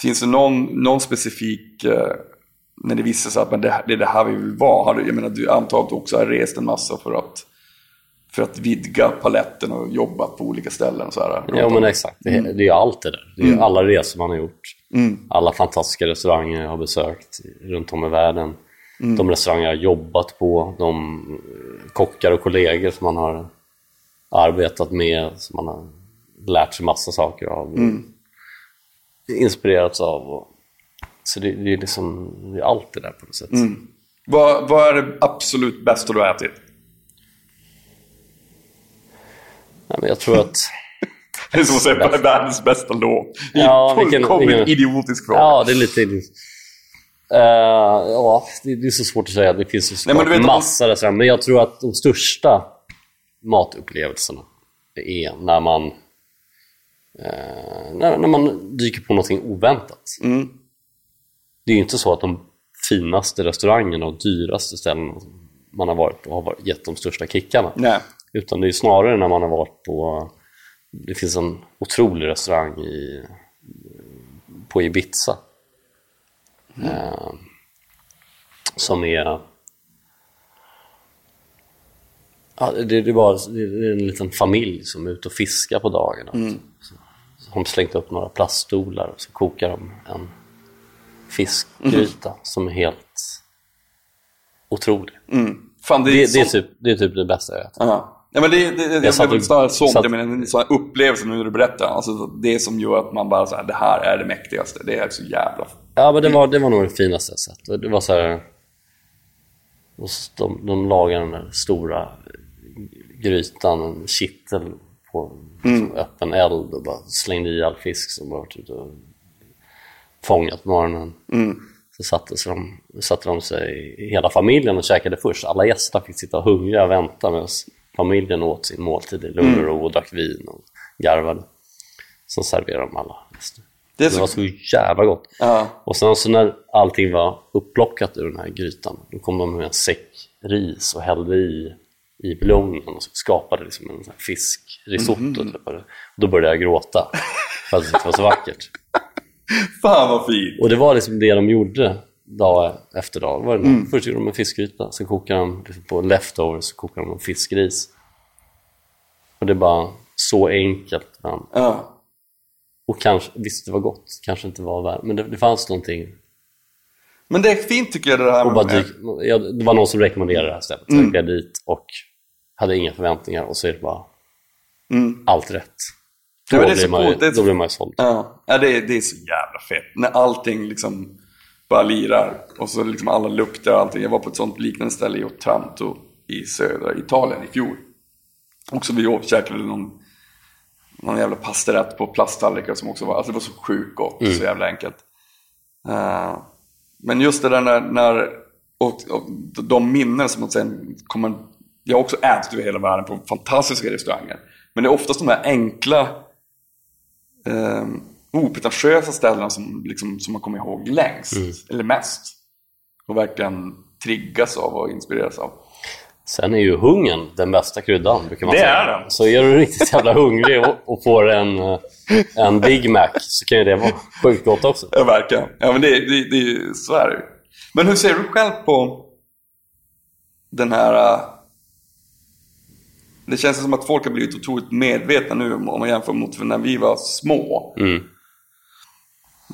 finns det någon, någon specifik, eh, när det visar sig att men det, det är det här vi vill vara? Jag menar, du du också har rest en massa för att, för att vidga paletten och jobbat på olika ställen och så här. Ja men exakt, det, det är ju allt det där. Det är ju alla resor man har gjort. Alla fantastiska restauranger jag har besökt runt om i världen. De restauranger jag har jobbat på, de kockar och kollegor som man har arbetat med, som man har lärt sig massa saker av. Inspirerats av. Och, så det, det är liksom det är allt det där på något sätt. Vad, vad är det absolut bästa du har ätit? Nej, men jag tror att Det är som att säga världens bästa låt. Det är Ja, en vilken- fullkomligt vilken- idiotisk fråga. Ja, det är lite... Uh, ja, det, det är så svårt att säga. Det finns ju Nej, du vet att- massa restauranger. Men jag tror att de största matupplevelserna är när man eh, när, när man dyker på någonting oväntat. Mm. Det är ju inte så att de finaste restaurangerna och dyraste ställena man har varit på har varit- gett de största kickarna. Nej. Utan det är snarare när man har varit på... Det finns en otrolig restaurang i, på Ibiza. Eh, som är... Ja, det, det, är bara, det är en liten familj som är ute och fiskar på dagarna. Så, så har de slängt upp några plaststolar och så kokar de en fiskgryta som är helt otrolig. Fan, det, är Det, det, är typ, det är typ det bästa jag vet. Ja. Ja, men det, det, det, det, satt det är och- snarare sånt, satt- jag menar en sån här upplevelse nu när du berättar. Alltså, det som gör att man bara så här, det här är det mäktigaste. Det är så jävla... Ja, men det var, det var nog det finaste jag sett. Det var så här... och De, de lagade den där stora grytan, en kittel på liksom, öppen eld och bara slängde i all fisk som bara varit ute och fångat på morgonen. Så satte, sig de, satte de sig, hela familjen, och käkade först. Alla gäster fick sitta hungriga och vänta medan familjen åt sin måltid i lugn och ro och drack vin och garvade. Sen serverade de alla gäster. Det är Det så- var så jävla gott. Ja. Och sen så när allting var upplockat ur den här grytan, då kom de med en säck ris och hällde i, i buljongen och så skapade liksom en sån fiskrisotto. Typ. Och då började jag gråta för att det var så vackert. Fan vad fint! Och det var liksom det de gjorde dag efter dag. Var det Först gjorde de en fiskgryta, sen kokade de liksom på leftovers, så kokade de en fiskris. Och det är bara så enkelt. Men, Ja. Och kanske, visst det var gott, kanske inte var värt, men det, det fanns någonting Men det är fint tycker jag det här Och bara med... dyk, ja, det var någon som rekommenderade det här stället. Så jag dit och hade inga förväntningar och så är det bara allt rätt. Ja, Då, så blir man, ju-. Det är så- då blir man ju såld. Ja, ja det, är, det är så jävla fett. När allting liksom bara lirar och så liksom alla lukter och allting. Jag var på ett sånt liknande ställe i Otranto i södra Italien i fjol. Också vi käkade någon, någon jävla pastarätt på plasttallrikar som också var, alltså det var så sjukt gott, så jävla enkelt. Eh, men just det där när, när och, och de minnen som man sen kommer, jag har också ätit över hela världen på fantastiska restauranger. Men det är oftast de här enkla eh, opretentiösa ställena som, liksom, som man kommer ihåg längst, eller mest. Och verkligen triggas av och inspireras av. Sen är ju hungern den bästa kryddan, brukar man Det säga. är den. Så är du riktigt jävla hungrig och, och får en, eh, en Big Mac så kan ju det vara sjukt gott också. Ja, verkligen. Ja, men det, det, det, så är det ju. Men hur ser du själv på den här... äh, Det känns som att folk har blivit otroligt medvetna nu om man jämför mot när vi var små. Mm.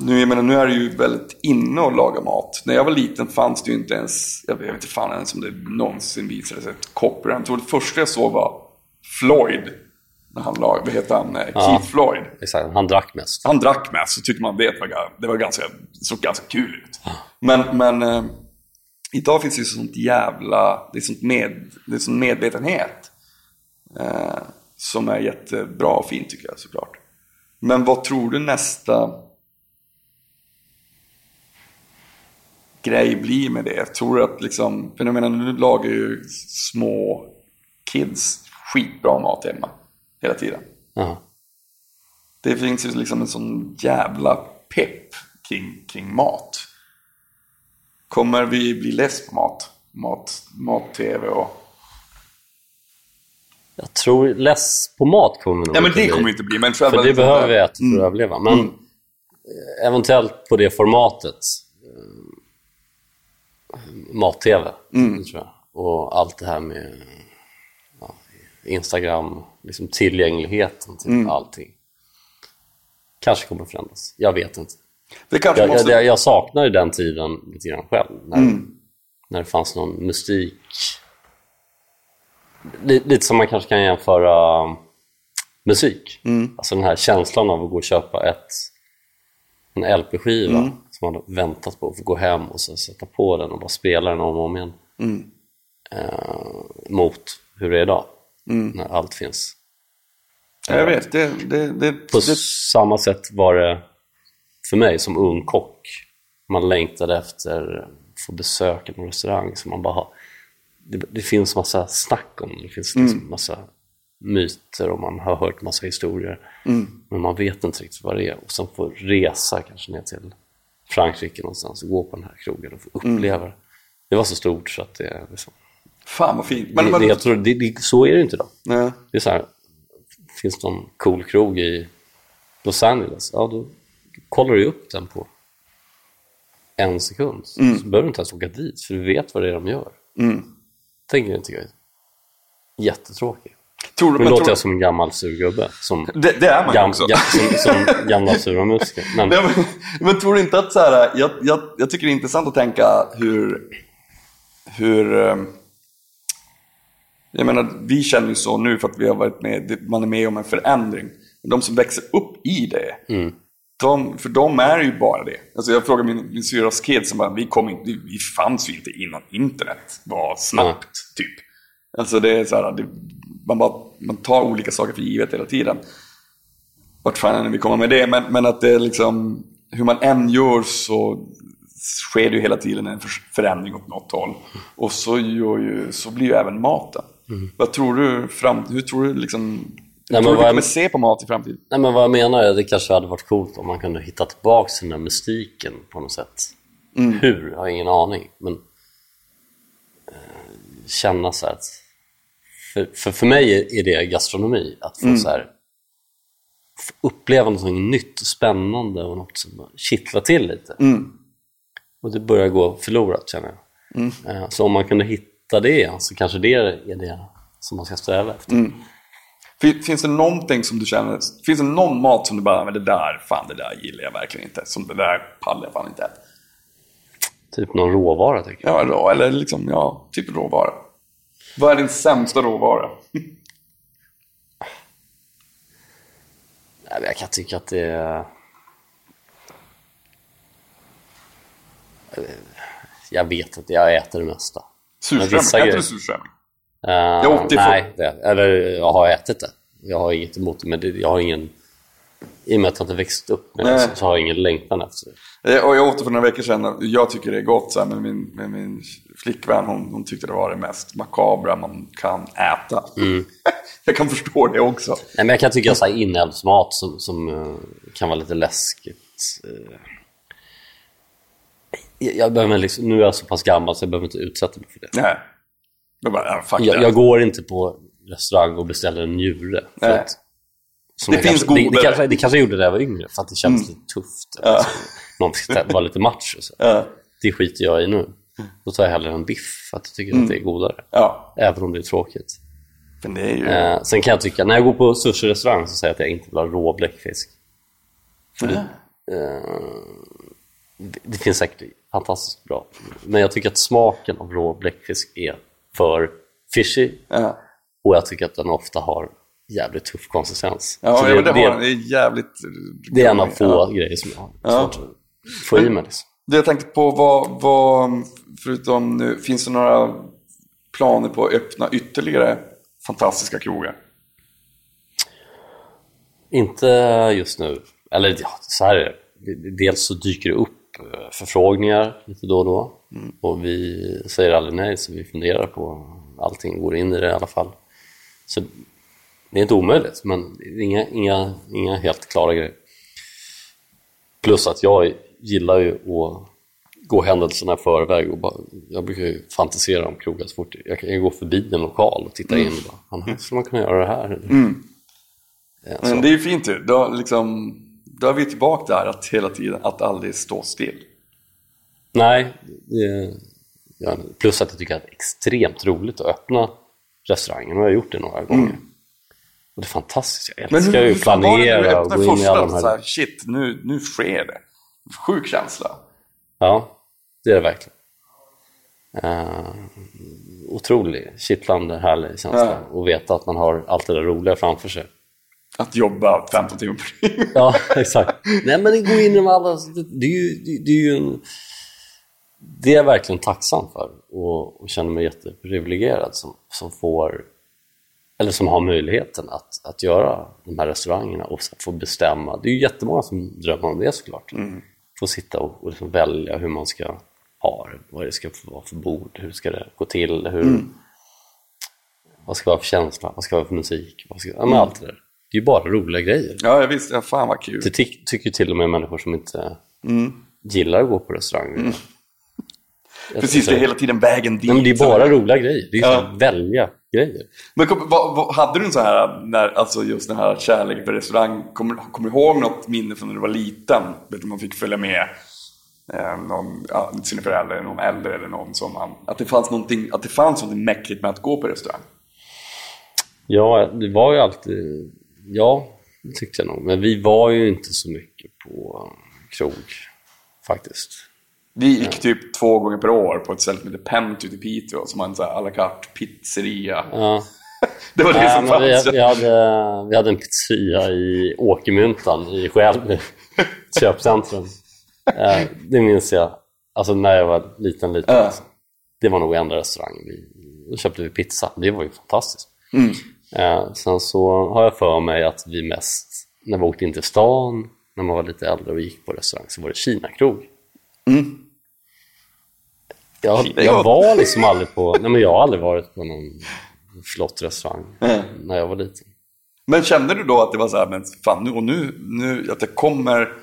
Nu, jag menar, nu är det ju väldigt inne att laga mat. När jag var liten fanns det ju inte ens, jag vet inte fan ens om det någonsin visade sig, ett copyright. Jag tror det första jag såg var Floyd. När han lagade, vad heter han? Eh, Keith Floyd. Exakt, han drack mest. Han drack mest så tyckte man det var, det var ganska, det såg ganska kul ut. Men, men eh, idag finns det ju sånt jävla, det är sånt med, det är sån medvetenhet. Eh, som är jättebra och fint tycker jag såklart. Men vad tror du nästa grej blir med det? Tror du att liksom, för jag menar nu lagar ju små kids skitbra mat hemma hela tiden. Ja. Det finns ju liksom en sån jävla pepp kring, kring mat. Kommer vi bli less på mat? Mat, mat-tv och... Jag tror less på mat kommer nog Ja men det bli. kommer vi inte bli. Men själva För det behöver vi äta för att överleva. Men eh, eventuellt på det formatet. Mat-tv, Mm. tror jag. Och allt det här med ja, Instagram, liksom tillgängligheten till Mm. allting. Kanske kommer förändras. Jag vet inte. Jag, måste... jag, jag saknar ju den tiden lite grann själv. När, Mm. när det fanns någon mystik. Lite, lite som man kanske kan jämföra um, musik. Mm. Alltså den här känslan av att gå och köpa ett, en LP-skiva Mm. Som man har väntat på att få gå hem och så sätta på den och bara spela den om och om igen. Mm. Eh, mot hur det är idag. När allt finns. Ja, jag vet. Det, det, det, På samma sätt var det för mig som ung kock. Man längtade efter att få besöka någon restaurang som man bara. Det, finns massa snack om det. Det finns liksom massa myter och man har hört massa historier. Men man vet inte riktigt vad det är. Och sen få resa kanske ner till Frankrike någonstans och gå på den här krogen och få uppleva det. Det var så stort så att det liksom, fan vad fint. Men, det, men, det, jag tror, det, det, så är det inte idag. nej. Det är så här, finns det någon cool krog i Los Angeles? Ja, då kollar du upp den på en sekund. Så behöver du inte ens åka dit, för du vet vad det är de gör. Mm. Tänker inte jag. Jättetråkigt. Tror Nu men låter jag som en gammal surgubbe. Som, det, det är man gam, också. ga, som, som gamla sura musiker. Men men, men tror du inte att så här, jag, jag, jag tycker det är intressant att tänka hur, hur ehm, jag menar, vi känner ju så nu för att vi har varit med, man är med om en förändring. Men de som växer upp i det, de, för de är ju bara det. Alltså jag frågar min, min syrras kids, som bara, vi, kom inte, vi, fanns ju inte innan internet var snabbt, typ. Alltså det är så här, det, man, bara, man tar olika saker för givet hela tiden vart fan är vi kommer med det, men, men att det är liksom, hur man än gör så sker det ju hela tiden en för- förändring åt något håll. Och så, ju, så blir ju även maten. Vad tror du, fram, hur tror du liksom, men tror du vad vi jag- kommer se på mat i framtiden? Nej, men vad jag menar är att det kanske hade varit coolt om man kunde hitta tillbaka den där mystiken på något sätt. Hur? Jag har ingen aning. Men eh, känna så att... För, för, för mig är- det gastronomi. Att få så här uppleva något nytt och spännande och något som kittlar till lite. Och det börjar gå förlorat känner jag. Eh, Så om man kunde hitta det så kanske det är det som man ska sträva efter. Fin- Finns det någonting som du känner, finns det någon mat som du bara, men det där, fan det där gillar jag verkligen inte. Som det där pallar jag fan inte äta. Typ någon råvara tycker jag. Ja, eller liksom, ja, typ råvara. Vad är din sämsta råvara? Nej, Jag kan tycka att det är... Jag vet inte, jag äter det mesta. Surströmming, äter du surströmming? Uh, Jag åt det nej, det, eller jag har ätit det. Jag har inget emot det, men det, jag har ingen... I och med att jag inte växt upp med det så, har jag ingen längtan efter det. Eh, Och jag åt det för några veckor sedan. Jag tycker det är gott, så här, men min, men min flickvän hon, hon tyckte det var det mest makabra man kan äta. Mm. jag kan förstå det också. Nej, men jag kan tycka här inälvsmat som, som eh, kan vara lite läskigt. eh, Jag, behöver liksom, nu är jag så pass gammal så jag behöver inte utsätta mig för det. Nej. Jag, bara, ja, Jag, jag går inte på restaurang och beställer en njure. Nej. att- som Det finns kanske, det, det, kanske, det kanske jag gjorde när jag var yngre, för att det kändes lite tufft. Alltså, någon ska vara lite macho. Så. Ja. Det skiter jag i nu. Då tar jag hellre en biff, för att jag tycker att det är godare. ja, Även om det är tråkigt. men det är ju... Eh, sen kan jag tycka, när jag går på sushi-restaurang så säger jag att jag inte vill ha rå bläckfisk. För det, eh, det, det finns säkert fantastiskt bra. Men jag tycker att smaken av rå bläckfisk är för fishy Ja, och jag tycker att den ofta har jävligt tuff konsistens. ja Så det, det, det, har, det är jävligt... det är en av få Ja. grejer som jag har svårt att få i mig. Liksom. Det jag tänkte på var, var, förutom nu, finns det några planer på att öppna ytterligare fantastiska krogar? Inte just nu. Eller ja, så här är det. Dels så dyker det upp eh, förfrågningar lite då och då. Och vi säger aldrig nej, så vi funderar på allting, går in i det i alla fall. Så det är inte omöjligt, men inga, inga, inga helt klara grejer. Plus att jag gillar ju att gå händelserna i förväg och bara, jag brukar ju fantisera om krogar så fort jag kan gå förbi en lokal och titta in och bara, "Fan, här skulle man kunna göra det här? Ja, så. Men det är ju fint ju. Då, liksom, då är vi tillbaka där att hela tiden, att aldrig stå still. Nej, det, ja, plus att jag tycker att det är extremt roligt att öppna restaurangen och jag har gjort det några gånger. Och det är fantastiskt, jag älskar ju att var det när du planera och öppnade gå in i alla de första, så här... här, shit, nu, nu sker det. Sjuk känsla. Ja, det är det verkligen. Uh, otrolig, kittlande, härlig känsla att veta att man har allt det där roliga framför sig. Att jobba 15 timmar per dygn. Ja, exakt. Nej, men det går in i alla... Det, är ju, det, det är ju en... Det är jag verkligen tacksam för och, och känner mig jätteprivilegierad som, som får eller som har möjligheten att, att göra de här restaurangerna och få bestämma. Det är ju jättemånga som drömmer om det såklart. Få sitta och, och liksom välja hur man ska ha det, vad det ska vara för bord, hur ska det gå till, hur, vad ska vara för känsla, vad ska vara för musik, vad ska, ja, men allt det där. Det är ju bara roliga grejer. Ja, jag visste. Ja, fan vad kul. Det ty- tycker till och med människor som inte gillar att gå på restaurang. Jag Precis, det är hela tiden vägen dit. Nej, men det är bara roliga grejer. Det är Ja. att välja grejer. Men kom, vad, vad, hade du en sån här, när, alltså just den här kärleken för restaurang, kommer, kommer du ihåg något minne från när du var liten? Vet du, man fick följa med eh, någon, ja, sina föräldrar, någon äldre eller någon som man, att det fanns någonting, att det fanns någonting mäktigt med att gå på restaurang. Ja, det var ju alltid... Ja, det tyckte jag nog. Men vi var ju inte så mycket på krog, faktiskt. Vi gick typ två gånger per år på ett ställe som heter Pent ute i Piteå, som har en à la carte pizzeria. Ja. Det var det Nej, som men vi, fanns. vi, hade, vi hade en pizzeria i Åkermyntan i Skälby, köpcentrum. Eh, Det minns jag, alltså när jag var liten, liten. Ja. Alltså. Det var nog enda restaurangen. Vi, då köpte vi pizza, det var ju fantastiskt. Mm. Eh, sen så har jag för mig att vi mest, när vi åkte in till stan, när man var lite äldre och gick på restaurang, så var det Kina-krog. Mm. Jag, jag var liksom aldrig på, nej men jag har aldrig varit på någon flott restaurang Mm. när jag var liten. Men kände du då att det var så här, men fan nu och nu, nu att det kommer,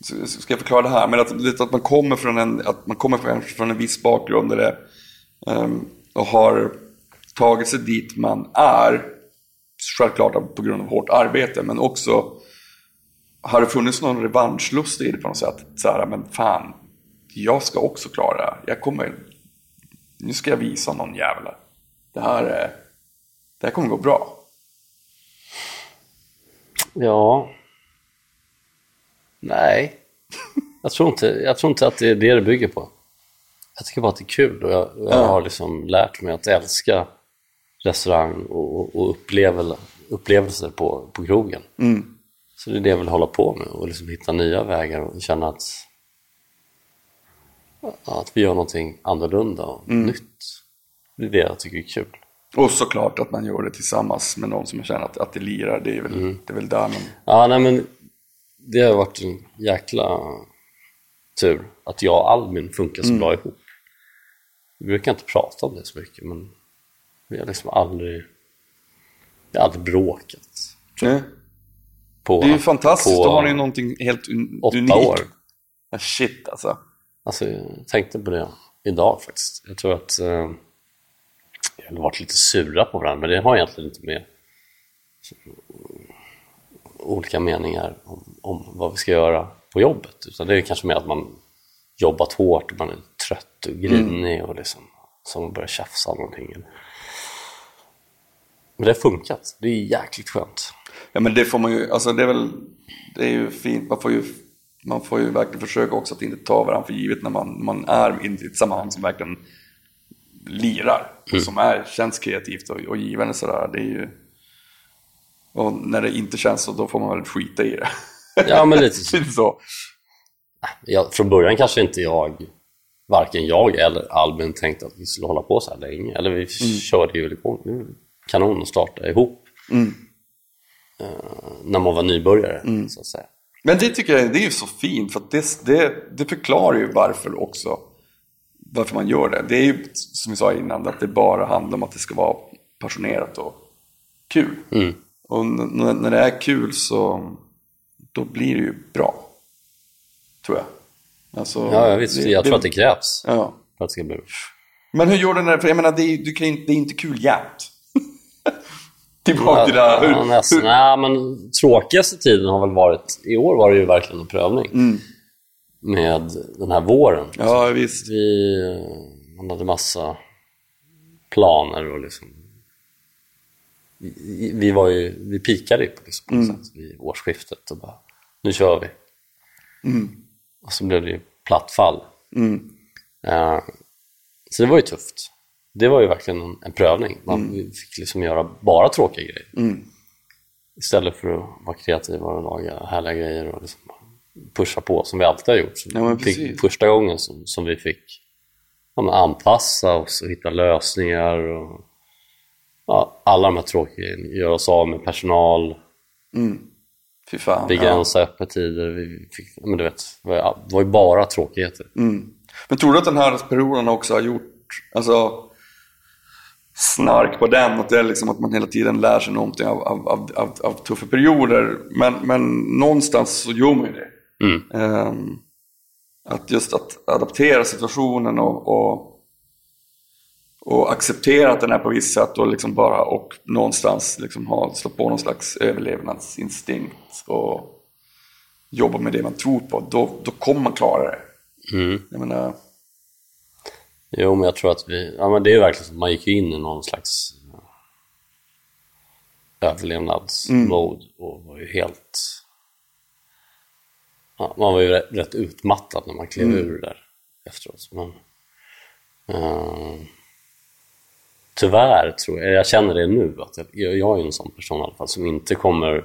så ska jag förklara det här, men att, lite att man kommer från en, att man kommer från, från en viss bakgrund där det, ehm, och har tagit sig dit man är, självklart på grund av hårt arbete, men också har det funnits någon revanschlust i det på något sätt? Så här, men fan, jag ska också klara. Jag kommer, nu ska jag visa någon jävla. Det här är, det här kommer gå bra. Ja. Nej. Jag tror, inte, jag tror inte att det är det det bygger på. Jag tycker bara att det är kul och jag, jag Ja. har liksom lärt mig att älska restaurang och, och upplevel, upplevelser på, på krogen. Mm. Så det är det jag vill hålla på med och liksom hitta nya vägar och känna att, att vi gör någonting annorlunda och Mm. nytt. Det är det jag tycker är kul. Och såklart att man gör det tillsammans med någon som känner att, att det lirar. Det är väl, Mm. det är väl där man... Ja, nej men det har varit en jäkla tur att jag och Albin funkar så bra ihop. Vi brukar inte prata om det så mycket, men vi har liksom aldrig, vi har aldrig bråkat. Nej. På, Det är ju fantastiskt, då har ni någonting helt un- åtta unikt. år. Shit alltså. Alltså, jag tänkte på det idag faktiskt. Jag tror att eh, vi har varit lite sura på varandra, men det har egentligen inte med olika meningar om, om vad vi ska göra på jobbet. Utan det är kanske mer att man jobbat hårt och man är trött och grinig och liksom, så man börjar tjafsa om någonting. Men det har funkat. Det är jäkligt skönt. Ja men det får man ju, alltså det är väl, det är ju fint, man får ju, man får ju verkligen försöka också att inte ta varandra för givet när man, man är i ett sammanhang som verkligen lirar. Mm. Som är, känns kreativt och, och givande sådär. Det är ju, och när det inte känns så, då får man väl skita i det. Ja, men lite så. lite så. Jag, från början kanske inte jag, varken jag eller Albin tänkte att vi skulle hålla på så här länge. Eller vi mm. körde ju igång, kanon att starta ihop. Mm. Uh, när man var nybörjare, mm. så att säga. Men det tycker jag det är ju så fint, för det, det, det förklarar ju varför också. Varför man gör det. Det är ju som vi sa innan, att det bara handlar om att det ska vara passionerat och kul. Mm. Och när det är kul så då blir det ju bra. Tror jag. Alltså, ja, visst. Det, jag tror att det krävs ja. för att det ska bli Men hur gjorde du det? För jag menar, det är, du kan det är inte kul jämt. Tillbaka till det här. Hur, ja, nästan. Hur? Nej, men tråkigaste tiden har väl varit, i år var det ju verkligen en prövning. Mm. Med den här våren. Ja, visst. Vi, man hade massa planer och liksom vi, var ju, vi pikade ju på, liksom, på mm. sätt vid årsskiftet och bara, nu kör vi. Mm. Och så blev det ju platt fall. Mm. Uh, så det var ju tufft. Det var ju verkligen en, en prövning. Man mm. fick liksom göra bara tråkiga grejer. Mm. Istället för att vara kreativa och laga härliga grejer och liksom pusha på som vi alltid har gjort. Ja, fick, första gången som, som vi fick ja, anpassa oss och hitta lösningar. Och, ja, alla de här tråkiga grejerna. Göra oss av med personal. Mm. Fy fan, begränsa ja. öppettider. Vi fick, men du vet, det var ju bara tråkigheter. Mm. Men tror du att den här perioden också har gjort alltså, snark på den? Att det är liksom att man hela tiden lär sig någonting av, av, av, av, tuffa perioder. Men, men någonstans så gör man ju det. Mm. Um, att just att adaptera situationen och, och och acceptera att den är på visst sätt och liksom bara och någonstans liksom ha, slå på någon slags överlevnadsinstinkt och jobba med det man tror på, då, då kommer man klara det. Mm. Jo, men jag tror att vi, ja men det är verkligen så, man gick in i någon slags överlevnadsmode mm. och var ju helt... Ja, man var ju rätt, rätt utmattad när man klev mm. ur det där efteråt. Men, uh, tyvärr, tror jag, jag känner det nu, att jag, jag är en sån person i alla fall som inte kommer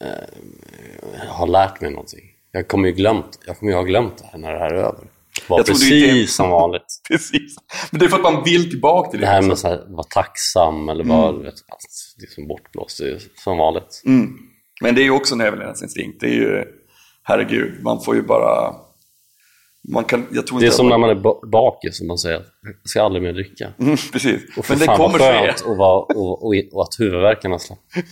eh, ha lärt mig någonting. Jag kommer ju glömt, jag kommer ju ha glömt det här när det här är över. Var precis som vanligt. precis. Men det är för att man vill tillbaka till det. Det här med att vara tacksam eller vara mm. liksom bortblåst, det är som vanligt. Mm. Men det är ju också en överlevnadsinstinkt. Det är ju, herregud, man får ju bara man kan, jag tror det är som man... när man är bakis och man säger jag ska aldrig mer dricka. Mm, precis. Och för Men det fan kommer skönt och, var, och, och, och, att huvudvärken har släppt.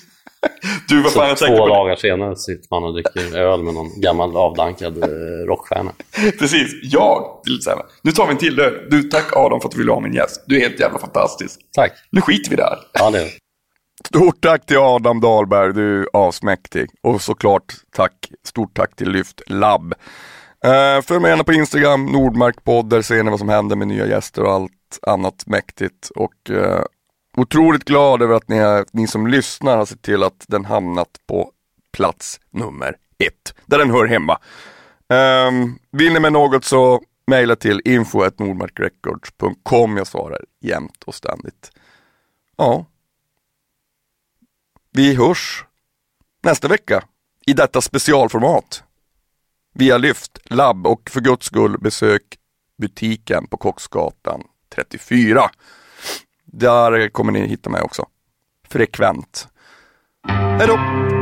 Du, vad fan, så två dagar senare sitter man och dricker öl med någon gammal avdankad eh, rockstjärna. Precis, jag vill säga Nu tar vi en till öl. Du, tack Adam för att du ville ha min gäst. Du är helt jävla fantastisk. Tack. Nu skiter vi där. Ja, det är Stort tack till Adam Dahlberg, du är asmäktig. Och såklart tack, stort tack till Lyft Lab. Eh, följ mig gärna på Instagram, Nordmarkpodd, där ser ni vad som händer med nya gäster och allt annat mäktigt. Och eh, otroligt glad över att ni, ni som lyssnar har sett till att den hamnat på plats nummer ett, där den hör hemma. Eh, vill ni med något så mejla till info.nordmarkrecords.com. Jag svarar jämt och ständigt. Ja. Vi hörs nästa vecka i detta specialformat via Lyft labb och för guds skull besök butiken på Kocksgatan 34. Där kommer ni hitta mig också. Frekvent. Hej då!